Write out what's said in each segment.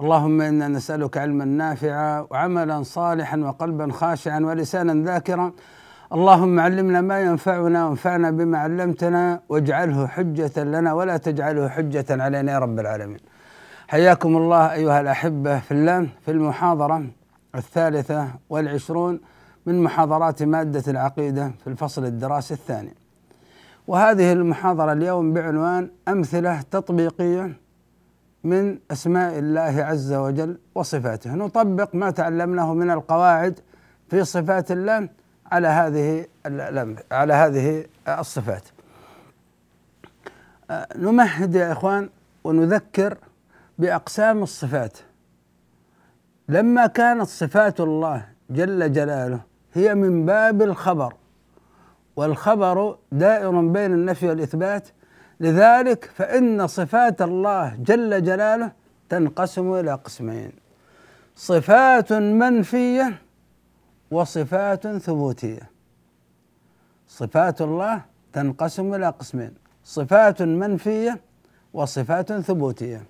اللهم إنا نسألك علما نافعا وعملا صالحا وقلبا خاشعا ولسانا ذاكرا. اللهم علمنا ما ينفعنا وانفعنا بما علمتنا واجعله حجة لنا ولا تجعله حجة علينا يا رب العالمين. حياكم الله أيها الأحبة في الله في المحاضرة الثالثة والعشرون من محاضرات مادة العقيدة في الفصل الدراسي الثاني وهذه المحاضرة اليوم بعنوان أمثلة تطبيقية من أسماء الله عز وجل وصفاته. نطبق ما تعلمناه من القواعد في صفات الله على هذه على هذه الصفات. نمهد يا إخوان ونذكر بأقسام الصفات. لما كانت صفات الله جل جلاله هي من باب الخبر والخبر دائر بين النفي والإثبات لذلك فإن صفات الله جل جلاله تنقسم إلى قسمين. صفات منفية وصفات ثبوتية. صفات الله تنقسم إلى قسمين صفات منفية وصفات ثبوتية.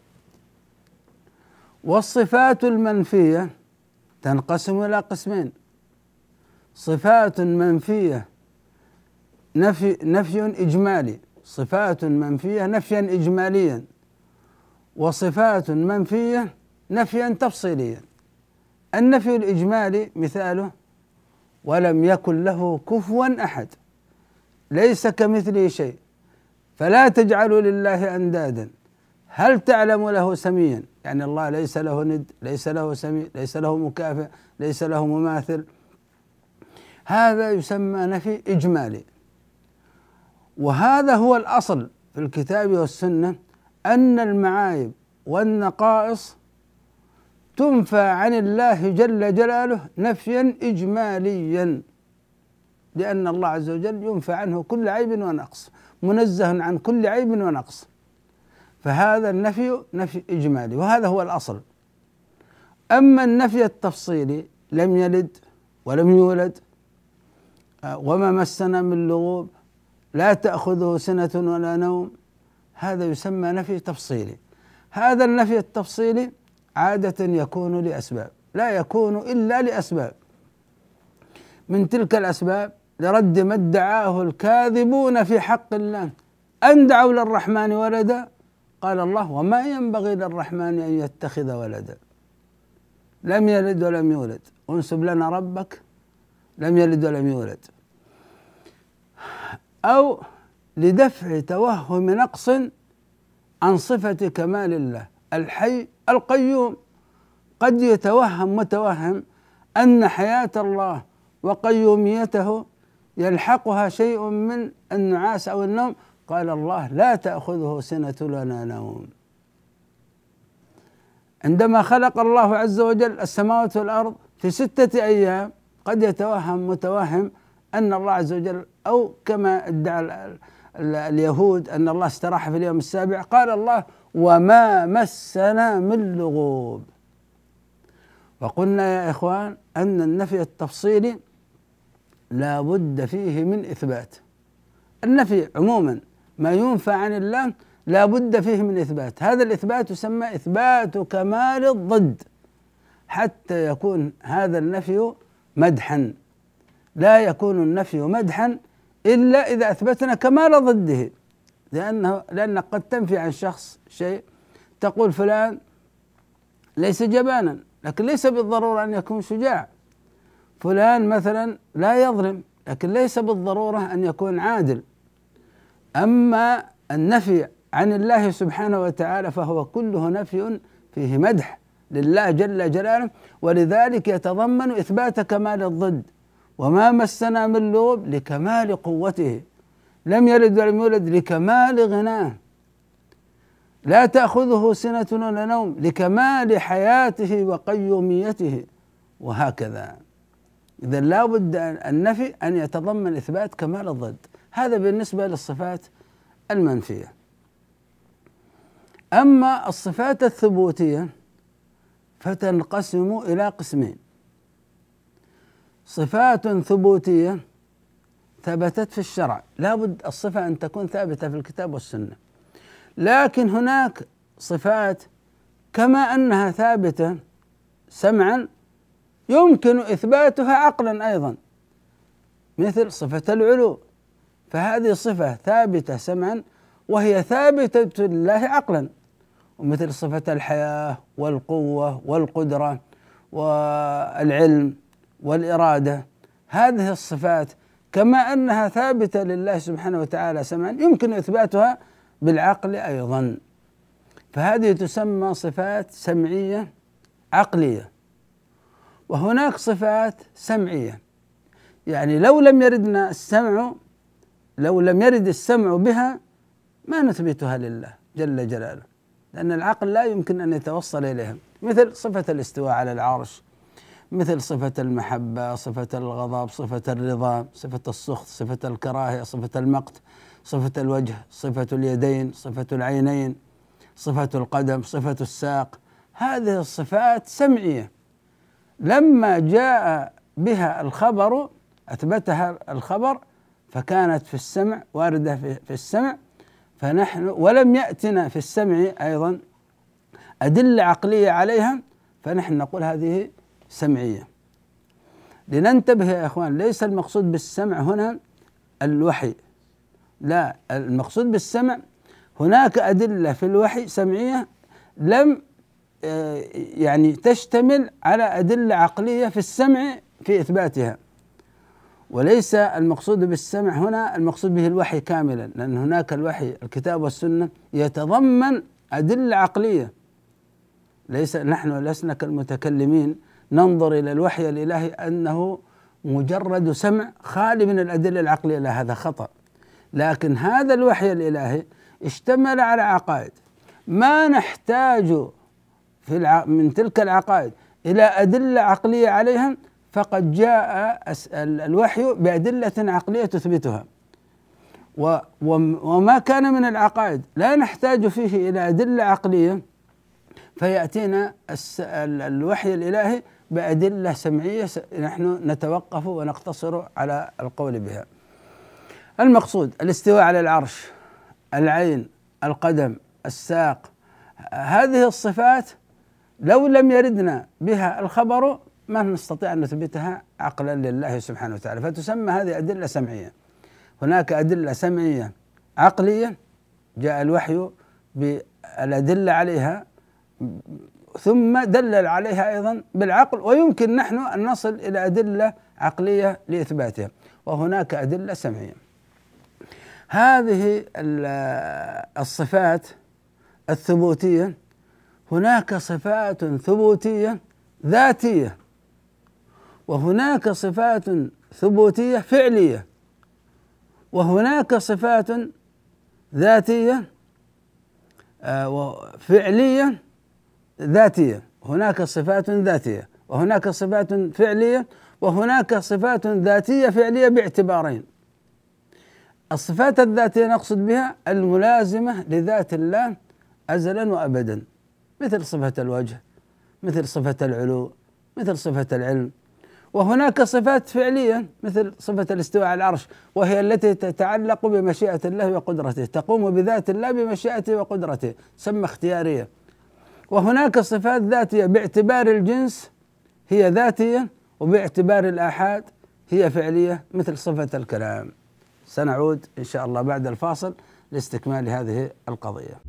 والصفات المنفية تنقسم إلى قسمين. صفات منفية نفي نفي إجمالي. صفات منفية نفيا إجماليا وصفات منفية نفيا تفصيليا. النفي الإجمالي مثاله ولم يكن له كفوا أحد ليس كمثله شيء. فلا تجعلوا لله أندادا. هل تعلم له سميا؟ يعني الله ليس له ند ليس له سمي ليس له مكافئ ليس له مماثل. هذا يسمى نفي إجمالي. وهذا هو الأصل في الكتاب والسنة أن المعايب والنقائص تنفى عن الله جل جلاله نفيا إجماليا لأن الله عز وجل ينفى عنه كل عيب ونقص منزه عن كل عيب ونقص. فهذا النفي نفي إجمالي وهذا هو الأصل. أما النفي التفصيلي لم يلد ولم يولد آه، وما مسنا من لغوب لا تأخذه سنة ولا نوم. هذا يسمى نفي تفصيلي. هذا النفي التفصيلي عادة يكون لأسباب لا يكون إلا لأسباب. من تلك الأسباب لرد ما ادعاه الكاذبون في حق الله. أن دعوا للرحمن ولدا؟ قال الله وما ينبغي للرحمن أن يتخذ ولدا. لم يلد ولم يولد. انسب لنا ربك. لم يلد ولم يولد. أو لدفع توهم نقص عن صفة كمال الله. الحي القيوم. قد يتوهم متوهم أن حياة الله وقيوميته يلحقها شيء من النعاس أو النوم. قال الله لا تأخذه سنة ولا نوم. عندما خلق الله عز وجل السماوات والأرض في ستة أيام قد يتوهم متوهم أن الله عز وجل أو كما ادعى اليهود أن الله استراح في اليوم السابع قال الله وما مسنا من لغوب وقلنا يا إخوان أن النفي التفصيلي لا بد فيه من إثبات. النفي عموما ما ينفى عن الله لا بد فيه من إثبات. هذا الإثبات يسمى إثبات كمال الضد حتى يكون هذا النفي مدحا. لا يكون النفي مدحا إلا إذا أثبتنا كمال ضده. لأنه لأنك قد تنفي عن شخص شيء تقول فلان ليس جبانا لكن ليس بالضرورة أن يكون شجاع. فلان مثلا لا يظلم لكن ليس بالضرورة أن يكون عادل. أما النفي عن الله سبحانه وتعالى فهو كله نفي فيه مدح لله جل جلاله ولذلك يتضمن إثبات كمال الضد. وما مسنا من لغب لكمال قوته. لم يلد ولم يولد لكمال غناه. لا تأخذه سنة ولا نوم لكمال حياته وقيوميته. وهكذا. إذا لا بد النفي أن يتضمن إثبات كمال الضد. هذا بالنسبة للصفات المنفية. أما الصفات الثبوتية فتنقسم إلى قسمين. صفات ثبوتية ثبتت في الشرع. لابد الصفة أن تكون ثابتة في الكتاب والسنة. لكن هناك صفات كما أنها ثابتة سمعا يمكن إثباتها عقلا أيضا مثل صفة العلو. فهذه صفة ثابتة سمعا وهي ثابتة لله عقلا ومثل صفة الحياة والقوة والقدرة والعلم والإرادة. هذه الصفات كما أنها ثابتة لله سبحانه وتعالى سمعا يمكن إثباتها بالعقل أيضا. فهذه تسمى صفات سمعية عقلية. وهناك صفات سمعية. يعني لو لم يردنا السمع لو لم يرد السمع بها ما نثبتها لله جل جلاله لأن العقل لا يمكن أن يتوصل إليها. مثل صفة الاستواء على العرش. مثل صفة المحبة صفة الغضب صفة الرضا صفة السخط صفة الكراهية صفة المقت صفة الوجه صفة اليدين صفة العينين صفة القدم صفة الساق. هذه الصفات سمعية. لما جاء بها الخبر أثبتها الخبر فكانت في السمع واردة في السمع. فنحن ولم يأتنا في السمع أيضا أدلة عقلية عليها فنحن نقول هذه سمعية. لننتبه يا إخوان ليس المقصود بالسمع هنا الوحي. لا المقصود بالسمع هناك أدلة في الوحي سمعية لم آه، يعني تشتمل على أدلة عقلية في السمع في إثباتها. وليس المقصود بالسمع هنا المقصود به الوحي كاملا لأن هناك الوحي الكتاب والسنة يتضمن أدلة عقلية. ليس نحن لسنا كالمتكلمين ننظر إلى الوحي الإلهي أنه مجرد سمع خالي من الأدلة العقلية. لا هذا خطأ. لكن هذا الوحي الإلهي اشتمل على عقائد. ما نحتاج في الع... من تلك العقائد إلى أدلة عقلية عليها فقد جاء الوحي بأدلة عقلية تثبتها. وما كان من العقائد لا نحتاج فيه إلى أدلة عقلية فيأتينا الوحي الإلهي بأدلة سمعية نحن نتوقف ونقتصر على القول بها. المقصود الاستواء على العرش العين القدم الساق هذه الصفات لو لم يردنا بها الخبر ما نستطيع أن نثبتها عقلا لله سبحانه وتعالى. فتسمى هذه أدلة سمعية. هناك أدلة سمعية عقليه جاء الوحي بالأدلة عليها ثم دلل عليها أيضا بالعقل ويمكن نحن أن نصل إلى أدلة عقلية لإثباتها وهناك أدلة سمعية. هذه الصفات الثبوتية هناك صفات ثبوتية ذاتية وهناك صفات ثبوتية فعلية وهناك صفات ذاتية آه، فعليه ذاتية. هناك صفات ذاتية وهناك صفات فعلية وهناك صفات ذاتية فعلية باعتبارين. الصفات الذاتية نقصد بها الملازمة لذات الله ازلا وابدا. مثل صفة الوجه مثل صفة العلو مثل صفة العلم. وهناك صفات فعلية مثل صفة الاستواء على العرش وهي التي تتعلق بمشيئة الله وقدرته تقوم بذات الله بمشيئته وقدرته. تسمى اختيارية. وهناك صفات ذاتية. باعتبار الجنس هي ذاتية وباعتبار الآحاد هي فعلية مثل صفة الكلام. سنعود إن شاء الله بعد الفاصل لاستكمال هذه القضية.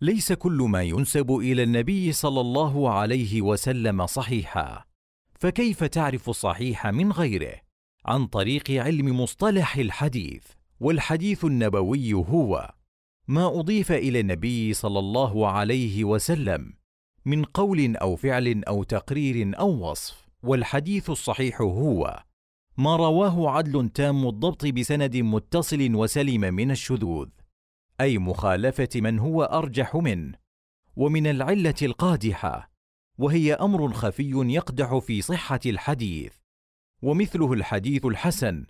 ليس كل ما ينسب إلى النبي صلى الله عليه وسلم صحيحا. فكيف تعرف الصحيح من غيره؟ عن طريق علم مصطلح الحديث والحديث النبوي هو ما أضيف إلى النبي صلى الله عليه وسلم من قول أو فعل أو تقرير أو وصف والحديث الصحيح هو ما رواه عدل تام الضبط بسند متصل وسلم من الشذوذ أي مخالفة من هو أرجح منه ومن العلة القادحة وهي أمر خفي يقدح في صحة الحديث ومثله الحديث الحسن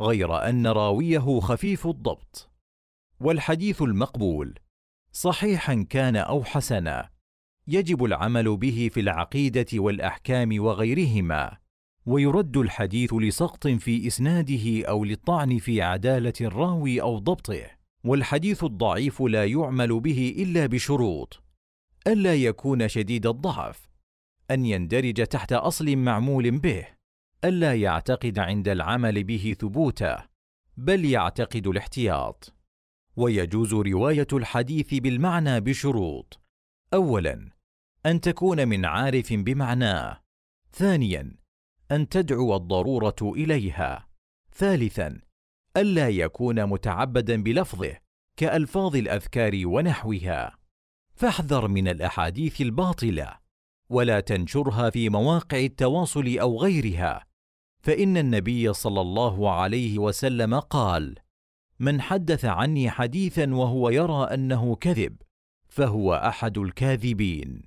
غير أن راويه خفيف الضبط. والحديث المقبول صحيحا كان أو حسنا يجب العمل به في العقيدة والأحكام وغيرهما ويرد الحديث لسقط في إسناده أو للطعن في عدالة الراوي أو ضبطه. والحديث الضعيف لا يعمل به إلا بشروط. ألا يكون شديد الضعف أن يندرج تحت أصل معمول به ألا يعتقد عند العمل به ثبوته بل يعتقد الاحتياط. ويجوز رواية الحديث بالمعنى بشروط. اولا أن تكون من عارف بمعناه. ثانيا أن تدعو الضرورة إليها. ثالثا ألا يكون متعبدا بلفظه كألفاظ الأذكار ونحوها. فاحذر من الأحاديث الباطلة ولا تنشرها في مواقع التواصل أو غيرها. فإن النبي صلى الله عليه وسلم قال من حدث عني حديثا وهو يرى أنه كذب فهو أحد الكاذبين.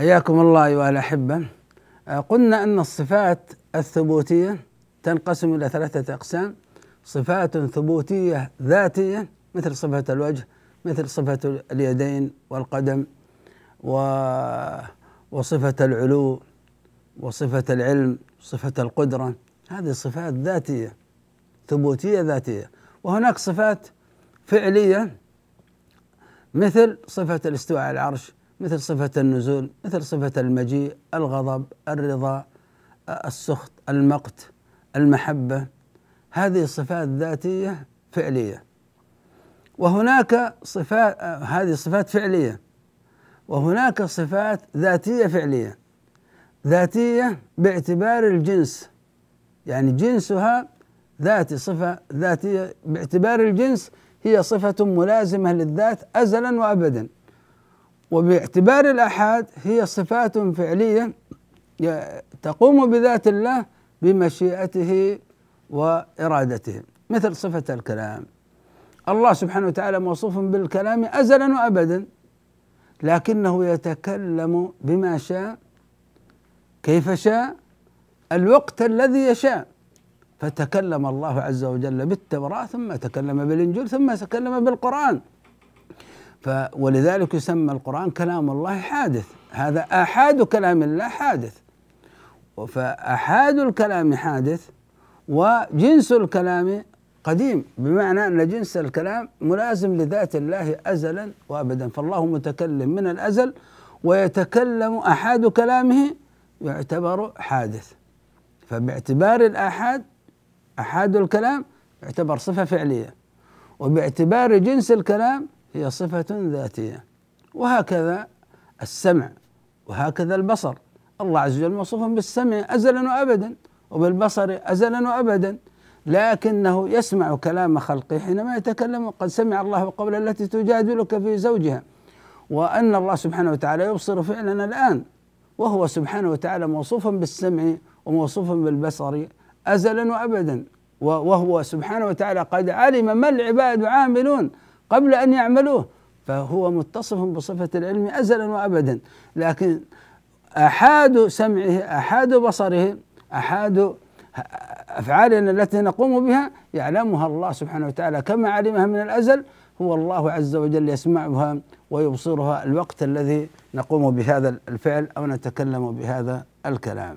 حياكم الله أيها الأحبة. آه، قلنا أن الصفات الثبوتية تنقسم إلى ثلاثة أقسام. صفات ثبوتية ذاتية مثل صفة الوجه مثل صفة اليدين والقدم و وصفة العلو وصفة العلم صفة القدرة. هذه صفات ذاتية ثبوتية ذاتية. وهناك صفات فعلية مثل صفة الاستواء على العرش. مثل صفة النزول مثل صفة المجيء الغضب الرضا السخط المقت المحبة. هذه صفات ذاتية فعلية. وهناك صفات هذه صفات فعلية. وهناك صفات ذاتية فعلية. ذاتية باعتبار الجنس. يعني جنسها ذاتي صفة ذاتية باعتبار الجنس هي صفة ملازمة للذات أزلا وأبدا. وباعتبار الآحاد هي صفات فعلية تقوم بذات الله بمشيئته وإرادته. مثل صفة الكلام. الله سبحانه وتعالى موصوف بالكلام أزلا وأبدا لكنه يتكلم بما شاء كيف شاء؟ الوقت الذي يشاء. فتكلم الله عز وجل بالتوراة ثم تكلم بالإنجيل ثم تكلم بالقرآن. ف ولذلك يسمى القرآن كلام الله حادث. هذا آحاد كلام الله حادث. فآحاد الكلام حادث وجنس الكلام قديم بمعنى أن جنس الكلام ملازم لذات الله أزلا وأبدا. فالله متكلم من الأزل ويتكلم أحاد كلامه يعتبر حادث. فباعتبار الآحاد أحاد الكلام يعتبر صفة فعلية. وباعتبار جنس الكلام هي صفة ذاتية. وهكذا السمع وهكذا البصر. الله عز وجل موصوف بالسمع أزلا وأبدا وبالبصر أزلا وأبدا. لكنه يسمع كلام خلقه حينما يتكلم قد سمع الله قول التي تجادلك في زوجها. وأن الله سبحانه وتعالى يبصر فعلنا الآن. وهو سبحانه وتعالى موصوف بالسمع وموصوف بالبصر أزلا وأبدا. وهو سبحانه وتعالى قد علم ما العباد عاملون. قبل أن يعملوه فهو متصف بصفة العلم أزلا وأبدا. لكن أحاد سمعه أحاد بصره أحاد أفعالنا التي نقوم بها يعلمها الله سبحانه وتعالى. كما علمها من الأزل هو الله عز وجل يسمعها ويبصرها الوقت الذي نقوم بهذا الفعل أو نتكلم بهذا الكلام.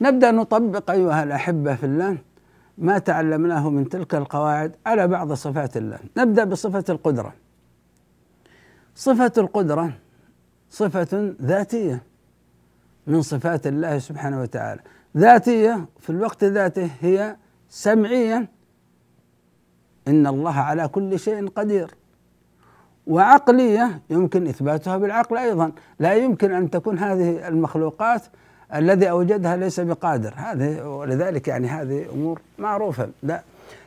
نبدأ نطبق أيها الأحبة في الله. ما تعلمناه من تلك القواعد على بعض صفات الله. نبدأ بصفة القدرة. صفة القدرة صفة ذاتية من صفات الله سبحانه وتعالى. ذاتية في الوقت ذاته هي سمعية. إن الله على كل شيء قدير. وعقلية يمكن إثباتها بالعقل أيضا. لا يمكن أن تكون هذه المخلوقات الذي أوجدها ليس بقادر. هذه ولذلك يعني هذه أمور معروفة. لا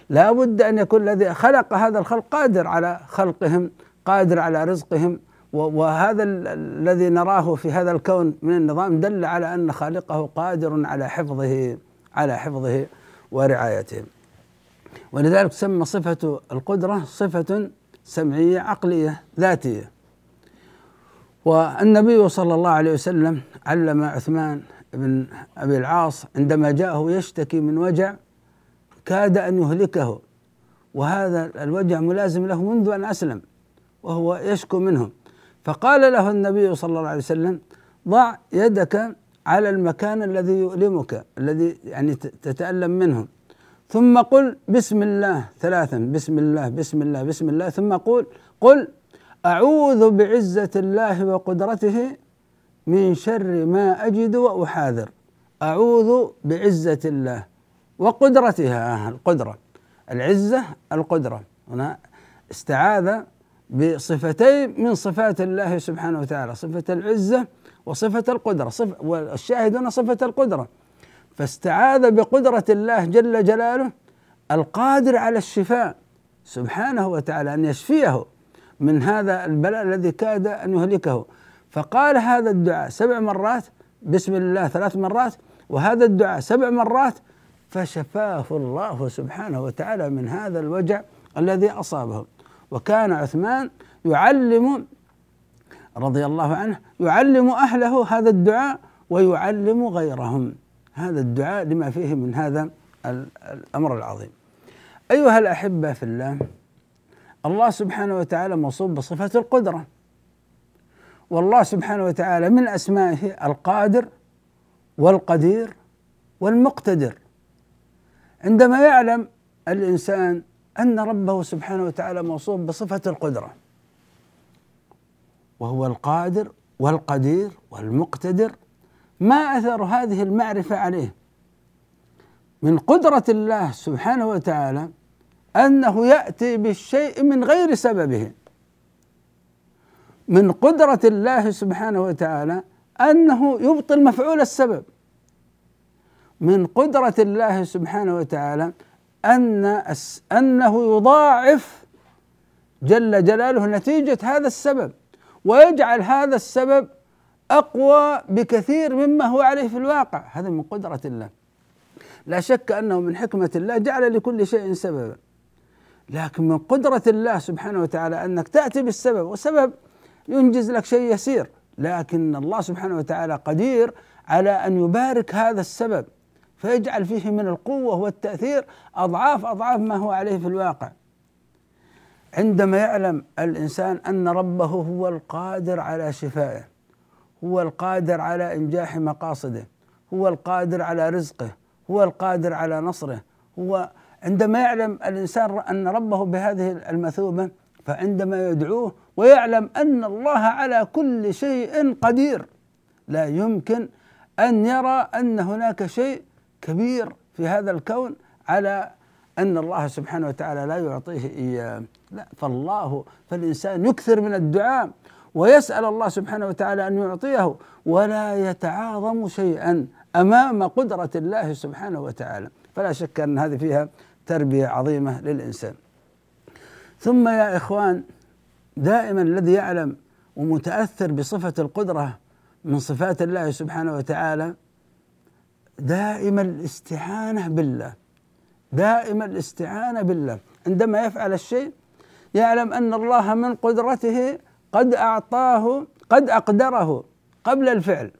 لا بد أن يكون الذي خلق هذا الخلق قادر على خلقهم قادر على رزقهم وهذا الذي نراه في هذا الكون من النظام دل على أن خالقه قادر على حفظه على حفظه ورعايته. ولذلك تسمى صفة القدرة صفة سمعية عقلية ذاتية. والنبي صلى الله عليه وسلم علم عثمان بن أبي العاص عندما جاءه يشتكي من وجع كاد أن يهلكه وهذا الوجع ملازم له منذ أن أسلم وهو يشكو منه فقال له النبي صلى الله عليه وسلم ضع يدك على المكان الذي يؤلمك الذي يعني تتألم منه. ثم قل بسم الله ثلاثا بسم الله بسم الله بسم الله. ثم قل قل أعوذ بعزة الله وقدرته من شر ما أجد وأحاذر. أعوذ بعزة الله وقدرتها القدرة. العزة القدرة. هنا استعاذ بصفتين من صفات الله سبحانه وتعالى صفة العزة وصفة القدرة. صف والشاهد هنا صفة القدرة. فاستعاذ بقدرة الله جل جلاله القادر على الشفاء سبحانه وتعالى أن يشفيه. من هذا البلاء الذي كاد أن يهلكه. فقال هذا الدعاء سبع مرات بسم الله ثلاث مرات وهذا الدعاء سبع مرات فشفاه الله سبحانه وتعالى من هذا الوجع الذي أصابه. وكان عثمان يعلم رضي الله عنه يعلم أهله هذا الدعاء ويعلم غيرهم. هذا الدعاء لما فيه من هذا الأمر العظيم. أيها الأحبة في الله الله سبحانه وتعالى موصوف بصفة القدرة. والله سبحانه وتعالى من أسمائه القادر والقدير والمقتدر. عندما يعلم الإنسان أن ربه سبحانه وتعالى موصوف بصفة القدرة. وهو القادر والقدير والمقتدر. ما أثر هذه المعرفة عليه؟ من قدرة الله سبحانه وتعالى أنه يأتي بالشيء من غير سببه. من قدرة الله سبحانه وتعالى أنه يبطل مفعول السبب. من قدرة الله سبحانه وتعالى أن أنه يضاعف جل جلاله نتيجة هذا السبب ويجعل هذا السبب أقوى بكثير مما هو عليه في الواقع. هذا من قدرة الله. لا شك أنه من حكمة الله جعل لكل شيء سببا. لكن من قدرة الله سبحانه وتعالى أنك تأتي بالسبب والسبب ينجز لك شيء يسير لكن الله سبحانه وتعالى قدير على أن يبارك هذا السبب فيجعل فيه من القوة والتأثير أضعاف أضعاف ما هو عليه في الواقع. عندما يعلم الإنسان أن ربه هو القادر على شفائه هو القادر على إنجاح مقاصده هو القادر على رزقه هو القادر على نصره هو عندما يعلم الإنسان أن ربه بهذه المثوبة فعندما يدعوه ويعلم أن الله على كل شيء قدير لا يمكن أن يرى أن هناك شيء كبير في هذا الكون على أن الله سبحانه وتعالى لا يعطيه إياه. لا فالله فالإنسان يكثر من الدعاء ويسأل الله سبحانه وتعالى أن يعطيه ولا يتعاظم شيئا أمام قدرة الله سبحانه وتعالى. فلا شك أن هذه فيها تربية عظيمة للإنسان. ثم يا إخوان دائما الذي يعلم ومتأثر بصفة القدرة من صفات الله سبحانه وتعالى دائما الاستعانة بالله. دائما الاستعانة بالله. عندما يفعل الشيء يعلم أن الله من قدرته قد أعطاه قد أقدره قبل الفعل.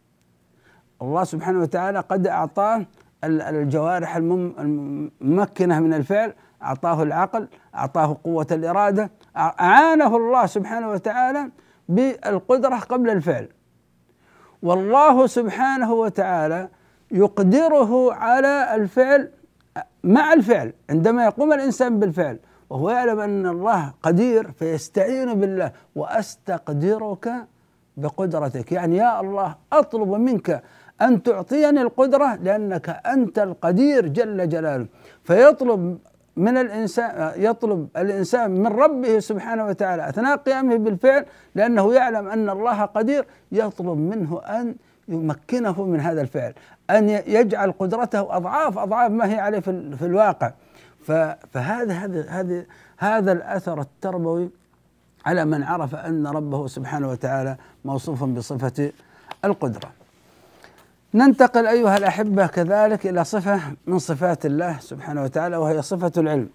الله سبحانه وتعالى قد أعطاه الجوارح الممكنة من الفعل أعطاه العقل أعطاه قوة الإرادة أعانه الله سبحانه وتعالى بالقدرة قبل الفعل. والله سبحانه وتعالى يقدره على الفعل مع الفعل عندما يقوم الإنسان بالفعل وهو يعلم أن الله قدير فيستعين بالله وأستقدرك بقدرتك. يعني يا الله أطلب منك أن تعطيني القدرة لأنك أنت القدير جل جلاله. فيطلب من الإنسان يطلب الإنسان من ربه سبحانه وتعالى أثناء قيامه بالفعل لأنه يعلم أن الله قدير يطلب منه أن يمكنه من هذا الفعل أن يجعل قدرته أضعاف أضعاف ما هي عليه في الواقع. فهذا هذا هذا هذا الأثر التربوي على من عرف أن ربه سبحانه وتعالى موصوف بصفة القدرة. ننتقل أيها الأحبة كذلك إلى صفة من صفات الله سبحانه وتعالى وهي صفة العلم.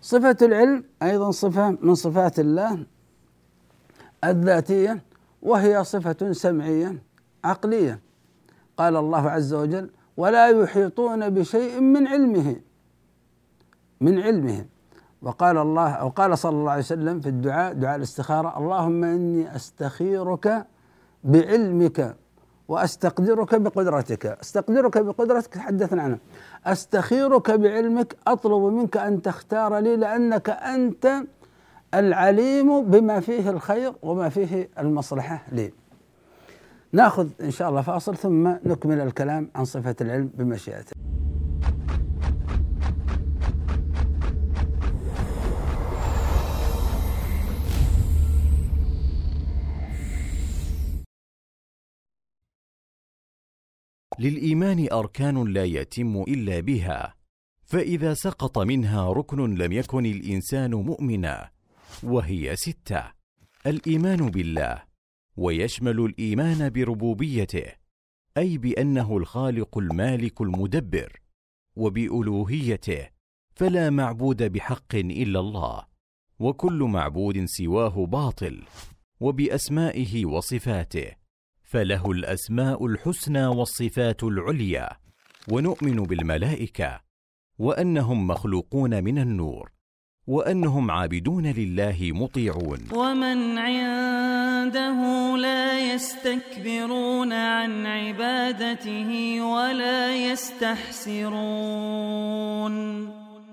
صفة العلم أيضا صفة من صفات الله الذاتية وهي صفة سمعية عقلية. قال الله عز وجل ولا يحيطون بشيء من علمه من علمه. وقال الله أو قال صلى الله عليه وسلم في الدعاء دعاء الاستخارة اللهم إني أستخيرك بعلمك وأستقدرك بقدرتك. أستقدرك بقدرتك تحدثنا عنها. أستخيرك بعلمك أطلب منك أن تختار لي لأنك أنت العليم بما فيه الخير وما فيه المصلحة لي. نأخذ إن شاء الله فاصل ثم نكمل الكلام عن صفة العلم بمشيئته للإيمان أركان لا يتم إلا بها فإذا سقط منها ركن لم يكن الإنسان مؤمنا وهي ستة. الإيمان بالله ويشمل الإيمان بربوبيته أي بأنه الخالق المالك المدبر وبألوهيته فلا معبود بحق إلا الله وكل معبود سواه باطل وبأسمائه وصفاته. فله الأسماء الحسنى والصفات العليا ونؤمن بالملائكة وأنهم مخلوقون من النور وأنهم عابدون لله مطيعون. ومن عنده لا يستكبرون عن عبادته ولا يستحسرون.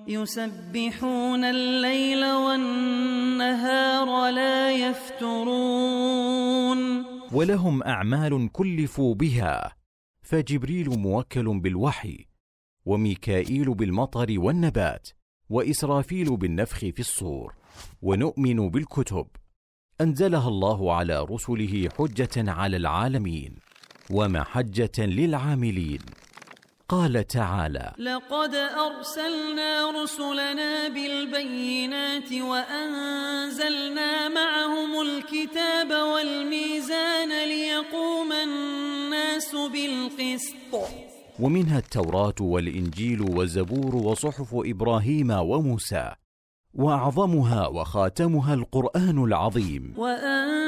يسبحون الليل والنهار لا يفترون. ولهم أعمال كلفوا بها. فجبريل موكل بالوحي وميكائيل بالمطر والنبات وإسرافيل بالنفخ في الصور ونؤمن بالكتب. أنزلها الله على رسله حجة على العالمين ومحجة للعاملين. قال تعالى لقد أرسلنا رسلنا بالبينات وأنزلنا معهم الكتاب والميزان ليقوم الناس بالقسط. ومنها التوراة والإنجيل والزبور وصحف إبراهيم وموسى وأعظمها وخاتمها القرآن العظيم. وانزلنا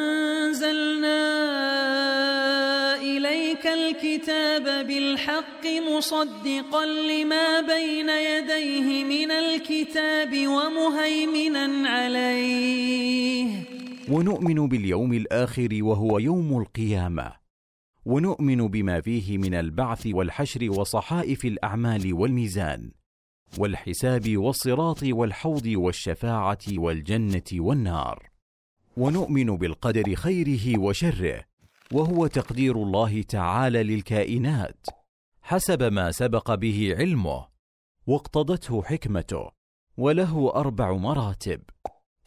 إليك الكتاب بالحق مصدقا لما بين يديه من الكتاب ومهيمنا عليه. ونؤمن باليوم الآخر وهو يوم القيامة. ونؤمن بما فيه من البعث والحشر وصحائف الأعمال والميزان. والحساب والصراط والحوض والشفاعة والجنة والنار. ونؤمن بالقدر خيره وشره. وهو تقدير الله تعالى للكائنات حسب ما سبق به علمه واقتضته حكمته وله أربع مراتب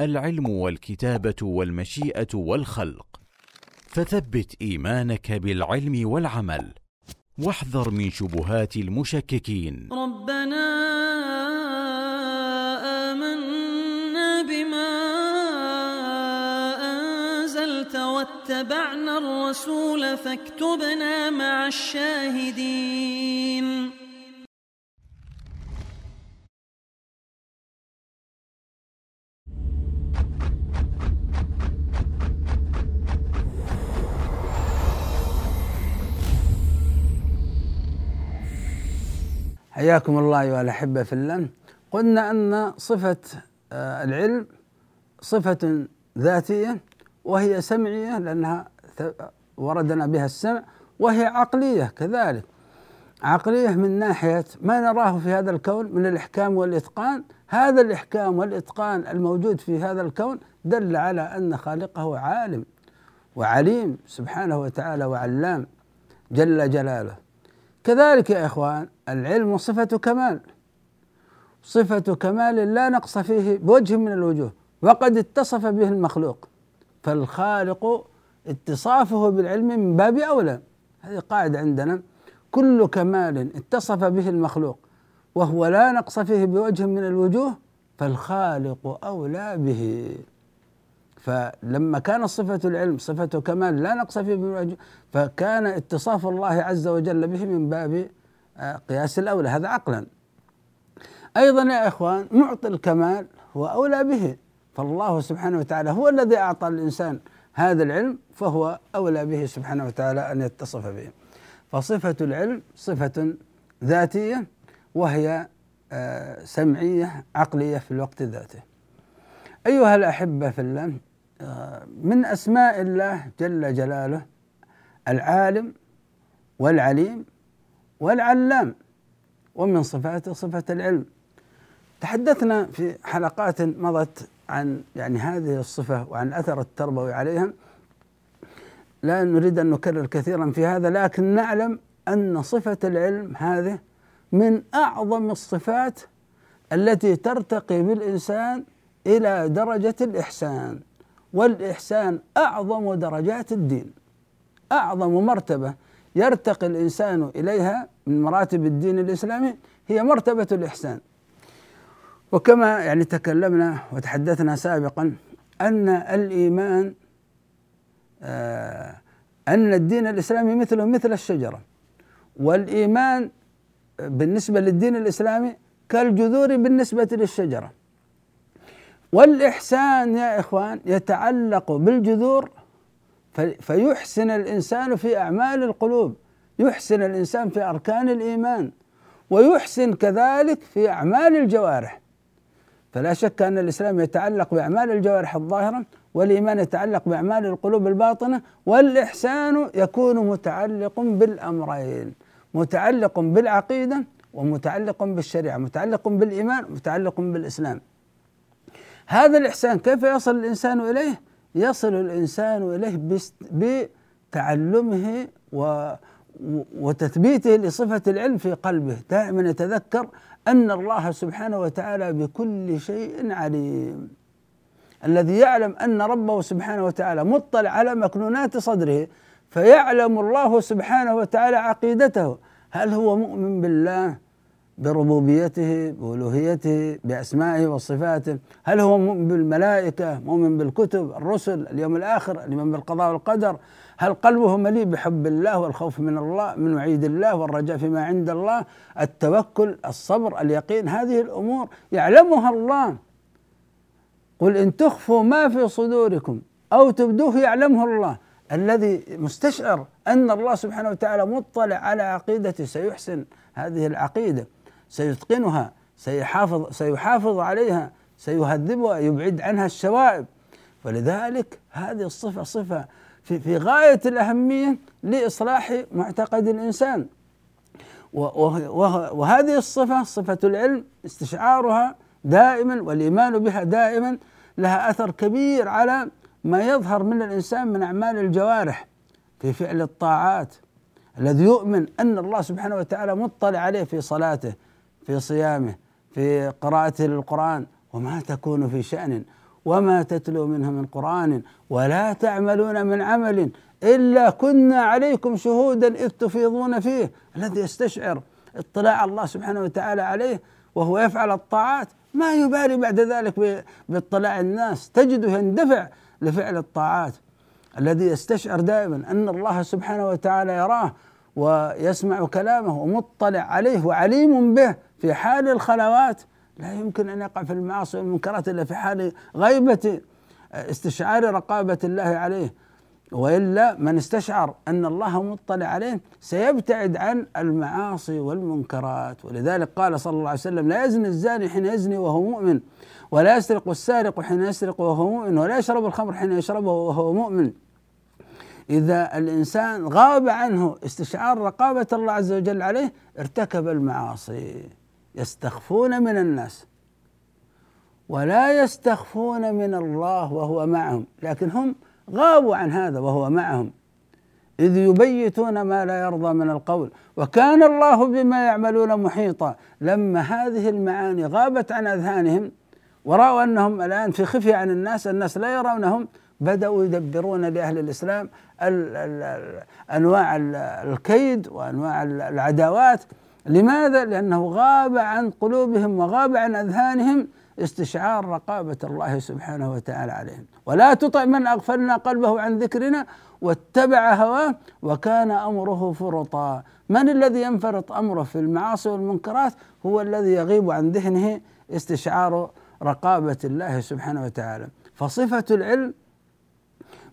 العلم والكتابة والمشيئة والخلق. فثبت إيمانك بالعلم والعمل واحذر من شبهات المشككين. ربنا واتبعنا الرسول فاكتبنا مع الشاهدين. حياكم الله أيها الأحبة في الله. قلنا أن صفة آه، العلم صفة ذاتية وهي سمعية لأنها وردنا بها السمع وهي عقلية كذلك. عقلية من ناحية ما نراه في هذا الكون من الإحكام والإتقان. هذا الإحكام والإتقان الموجود في هذا الكون دل على أن خالقه عالم وعليم سبحانه وتعالى وعلام جل جلاله. كذلك يا إخوان العلم صفة كمال. صفة كمال لا نقص فيه بوجه من الوجوه وقد اتصف به المخلوق. فالخالق اتصافه بالعلم من باب أولى. هذه قاعدة عندنا. كل كمال اتصف به المخلوق وهو لا نقص فيه بوجه من الوجوه فالخالق أولى به. فلما كان صفة العلم صفة كمال لا نقص فيه بوجه فكان اتصاف الله عز وجل به من باب آه، قياس الأولى. هذا عقلا. أيضا يا إخوان معطي الكمال هو أولى به. فالله سبحانه وتعالى هو الذي أعطى الإنسان هذا العلم فهو أولى به سبحانه وتعالى أن يتصف به. فصفة العلم صفة ذاتية وهي آه، سمعية عقلية في الوقت ذاته. أيها الأحبة في الله آه، من أسماء الله جل جلاله العالم والعليم والعلام ومن صفاته صفة العلم. تحدثنا في حلقات مضت عن يعني هذه الصفة وعن الأثر التربوي عليها لا نريد أن نكرر كثيرا في هذا لكن نعلم أن صفة العلم هذه من أعظم الصفات التي ترتقي بالإنسان إلى درجة الإحسان. والإحسان أعظم درجات الدين أعظم مرتبة يرتقي الإنسان إليها من مراتب الدين الإسلامي هي مرتبة الإحسان. وكما يعني تكلمنا وتحدثنا سابقا أن الإيمان آه أن الدين الإسلامي مثله مثل الشجرة. والإيمان بالنسبة للدين الإسلامي كالجذور بالنسبة للشجرة. والإحسان يا إخوان يتعلق بالجذور فيحسن الإنسان في أعمال القلوب يحسن الإنسان في أركان الإيمان ويحسن كذلك في أعمال الجوارح. فلا شك أن الإسلام يتعلق بأعمال الجوارح الظاهرة والإيمان يتعلق بأعمال القلوب الباطنة والإحسان يكون متعلق بالأمرين متعلق بالعقيدة ومتعلق بالشريعة متعلق بالإيمان متعلق بالإسلام. هذا الإحسان كيف يصل الإنسان إليه؟ يصل الإنسان إليه بتعلمه و وتثبيته لصفة العلم في قلبه دائما يتذكر أن الله سبحانه وتعالى بكل شيء عليم. الذي يعلم أن ربه سبحانه وتعالى مطلع على مكنونات صدره فيعلم الله سبحانه وتعالى عقيدته. هل هو مؤمن بالله بربوبيته بألوهيته بأسمائه وصفاته؟ هل هو مؤمن بالملائكة مؤمن بالكتب الرسل اليوم الآخر الإيمان بالقضاء والقدر؟ هل قلبه مليء بحب الله والخوف من الله من وعيد الله والرجاء فيما عند الله التوكل الصبر اليقين هذه الأمور يعلمها الله. قل إن تخفوا ما في صدوركم أو تبدوه يعلمه الله. الذي مستشعر أن الله سبحانه وتعالى مطلع على عقيدته سيحسن هذه العقيدة سيتقنها سيحافظ سيحافظ عليها سيهذبها يبعد عنها الشوائب. ولذلك هذه الصفة صفة في, في غاية الأهمية لإصلاح معتقد الإنسان. وهذه الصفة صفة العلم استشعارها دائما والإيمان بها دائما لها أثر كبير على ما يظهر من الإنسان من أعمال الجوارح في فعل الطاعات. الذي يؤمن أن الله سبحانه وتعالى مطلع عليه في صلاته في صيامه في قراءته للقرآن وما تكون في شأن وما تتلو منه من قرآن ولا تعملون من عمل إلا كنا عليكم شهودا إذ تفيضون فيه. الذي يستشعر اطلاع الله سبحانه وتعالى عليه وهو يفعل الطاعات ما يبالي بعد ذلك باطلاع الناس. تجده يندفع لفعل الطاعات. الذي يستشعر دائما أن الله سبحانه وتعالى يراه ويسمع كلامه ومطلع عليه وعليم به في حال الخلوات لا يمكن أن يقع في المعاصي والمنكرات إلا في حال غيبة استشعار رقابة الله عليه. وإلا من استشعر أن الله مطلع عليه سيبتعد عن المعاصي والمنكرات. ولذلك قال صلى الله عليه وسلم لا يزني الزاني حين يزني وهو مؤمن ولا يسرق السارق حين يسرق وهو مؤمن ولا يشرب الخمر حين يشربه وهو مؤمن. إذا الإنسان غاب عنه استشعار رقابة الله عز وجل عليه ارتكب المعاصي. يستخفون من الناس. ولا يستخفون من الله وهو معهم. لكن هم غابوا عن هذا وهو معهم. إذ يبيتون ما لا يرضى من القول. وكان الله بما يعملون محيطا. لما هذه المعاني غابت عن أذهانهم ورأوا أنهم الآن في خفية عن الناس الناس لا يرونهم بدأوا يدبرون لأهل الإسلام ال ال أنواع الكيد وأنواع العداوات. لماذا؟ لأنه غاب عن قلوبهم وغاب عن أذهانهم استشعار رقابة الله سبحانه وتعالى عليهم. ولا تطع من أغفلنا قلبه عن ذكرنا واتبع هواه وكان أمره فرطا. من الذي ينفرط أمره في المعاصي والمنكرات؟ هو الذي يغيب عن ذهنه استشعار رقابة الله سبحانه وتعالى. فصفة العلم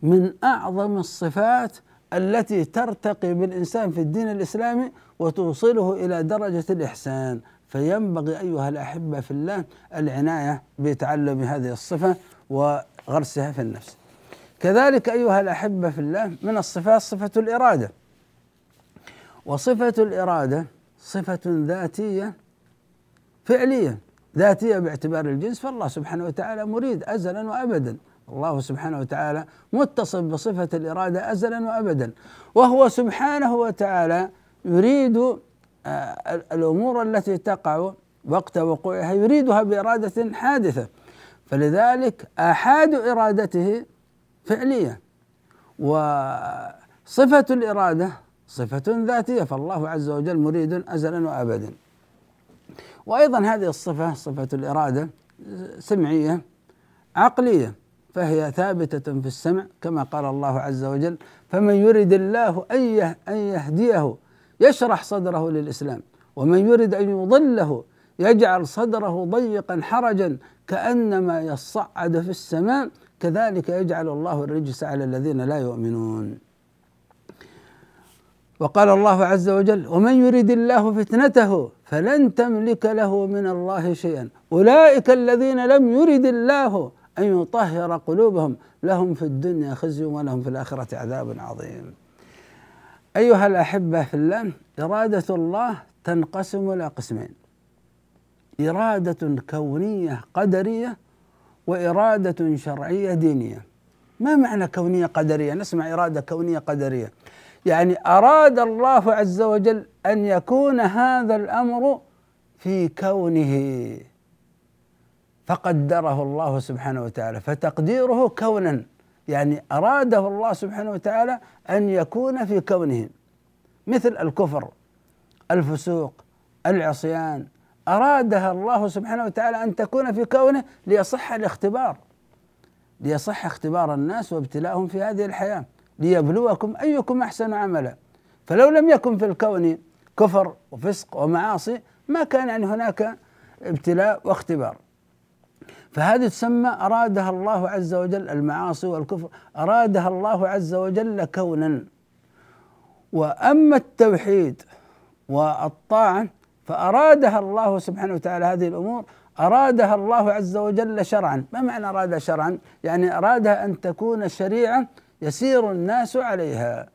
من أعظم الصفات التي ترتقي بالإنسان في الدين الإسلامي وتوصله إلى درجة الإحسان. فينبغي أيها الأحبة في الله العناية بتعلم هذه الصفة وغرسها في النفس. كذلك أيها الأحبة في الله من الصفات صفة الإرادة. وصفة الإرادة صفة ذاتية فعلية ذاتية باعتبار الجنس فالله سبحانه وتعالى مريد أزلا وأبدا. الله سبحانه وتعالى متصف بصفة الإرادة أزلا وأبدا. وهو سبحانه وتعالى يريد آه، الأمور التي تقع وقت وقوعها يريدها بإرادة حادثة. فلذلك آحاد إرادته فعلية وصفة الإرادة صفة ذاتية فالله عز وجل مريد أزلا وأبدا. وأيضا هذه الصفة صفة الإرادة سمعية عقلية. فهي ثابتة في السمع كما قال الله عز وجل فمن يرد الله أن يهديه يشرح صدره للإسلام ومن يرد أن يضله يجعل صدره ضيقا حرجا كأنما يصعد في السماء كذلك يجعل الله الرجس على الذين لا يؤمنون. وقال الله عز وجل ومن يرد الله فتنته فلن تملك له من الله شيئا. أولئك الذين لم يرد الله أن يطهر قلوبهم. لهم في الدنيا خزي ولهم في الآخرة عذاب عظيم. أيها الأحبة في الله إرادة الله تنقسم إلى قسمين. إرادة كونية قدرية وإرادة شرعية دينية. ما معنى كونية قدرية؟ نسمع إرادة كونية قدرية. يعني أراد الله عز وجل أن يكون هذا الأمر في كونه. فقدره الله سبحانه وتعالى فتقديره كونا يعني أراده الله سبحانه وتعالى أن يكون في كونه. مثل الكفر الفسوق العصيان ارادها الله سبحانه وتعالى أن تكون في كونه ليصح الاختبار ليصح اختبار الناس وابتلاءهم في هذه الحياة ليبلوكم أيكم أحسن عملا. فلو لم يكن في الكون كفر وفسق ومعاصي ما كان يعني هناك ابتلاء واختبار. فهذه تسمى أرادها الله عز وجل المعاصي والكفر أرادها الله عز وجل كونا. وأما التوحيد والطاعة فأرادها الله سبحانه وتعالى هذه الأمور أرادها الله عز وجل شرعا. ما معنى أراد شرعا؟ يعني أرادها أن تكون شريعة يسير الناس عليها.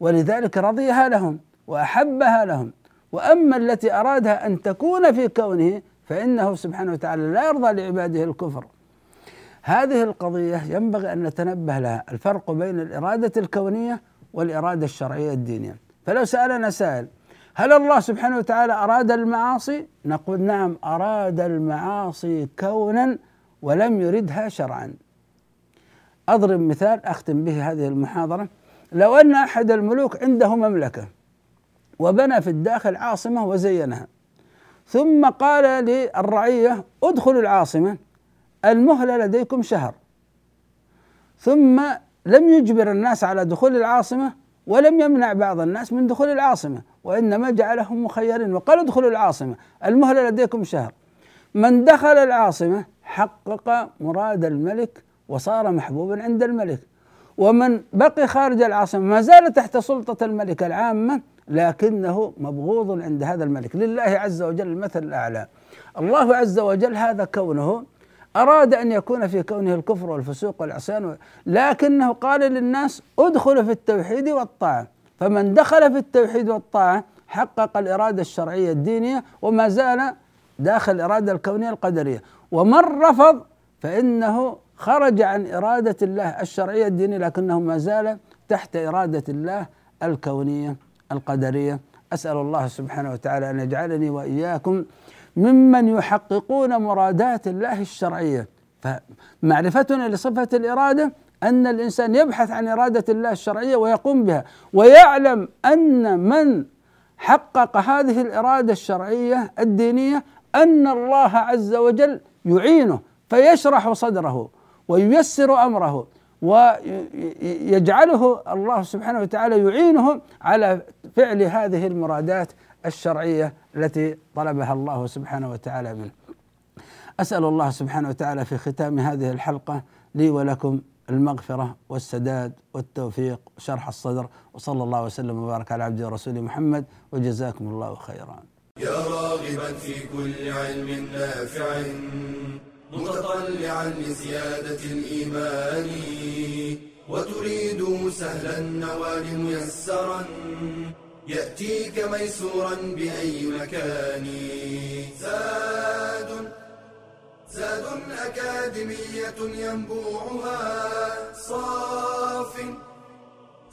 ولذلك رضيها لهم وأحبها لهم. وأما التي أرادها أن تكون في كونه فإنه سبحانه وتعالى لا يرضى لعباده الكفر. هذه القضية ينبغي أن نتنبه لها الفرق بين الإرادة الكونية والإرادة الشرعية الدينية. فلو سألنا سائل هل الله سبحانه وتعالى أراد المعاصي؟ نقول نعم أراد المعاصي كونا ولم يردها شرعا. أضرب مثال أختم به هذه المحاضرة. لو أن أحد الملوك عنده مملكة وبنى في الداخل عاصمة وزينها ثم قال للرعية ادخلوا العاصمة المهلة لديكم شهر. ثم لم يجبر الناس على دخول العاصمة ولم يمنع بعض الناس من دخول العاصمة وإنما جعلهم مخيرين وقال ادخلوا العاصمة المهلة لديكم شهر. من دخل العاصمة حقق مراد الملك وصار محبوبا عند الملك. ومن بقي خارج العاصمة ما زال تحت سلطة الملك العامة لكنه مبغوض عند هذا الملك. لله عز وجل المثل الأعلى. الله عز وجل هذا كونه أراد أن يكون في كونه الكفر والفسوق والعصيان لكنه قال للناس ادخلوا في التوحيد والطاعة. فمن دخل في التوحيد والطاعة حقق الإرادة الشرعية الدينية وما زال داخل الإرادة الكونية القدرية. ومن رفض فإنه خرج عن إرادة الله الشرعية الدينية لكنه ما زال تحت إرادة الله الكونية. القدرية. أسأل الله سبحانه وتعالى أن يجعلني وإياكم ممن يحققون مرادات الله الشرعية. فمعرفتنا لصفة الإرادة أن الإنسان يبحث عن إرادة الله الشرعية ويقوم بها ويعلم أن من حقق هذه الإرادة الشرعية الدينية أن الله عز وجل يعينه فيشرح صدره وييسر أمره. ويجعله الله سبحانه وتعالى يعينه على فعل هذه المرادات الشرعية التي طلبها الله سبحانه وتعالى منه. أسأل الله سبحانه وتعالى في ختام هذه الحلقة لي ولكم المغفرة والسداد والتوفيق وشرح الصدر وصلى الله وسلم وبارك على عبده ورسوله محمد وجزاكم الله خيرا. يا راغبا في كل علم نافع متطلعا لزيادة الإيمان وتريد سهلا النوال ميسرا يأتيك ميسورا بأي مكان. زاد زاد أكاديمية ينبوعها صاف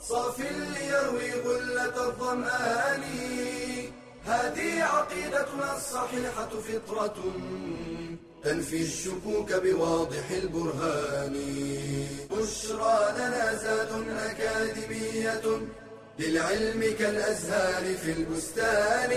صاف ليروي غلة الظمآن. هذه عقيدتنا الصحيحة فطرة. تنفي الشكوك بواضح البرهان. بشرى لنا زاد أكاديمية للعلم كالأزهار في البستان.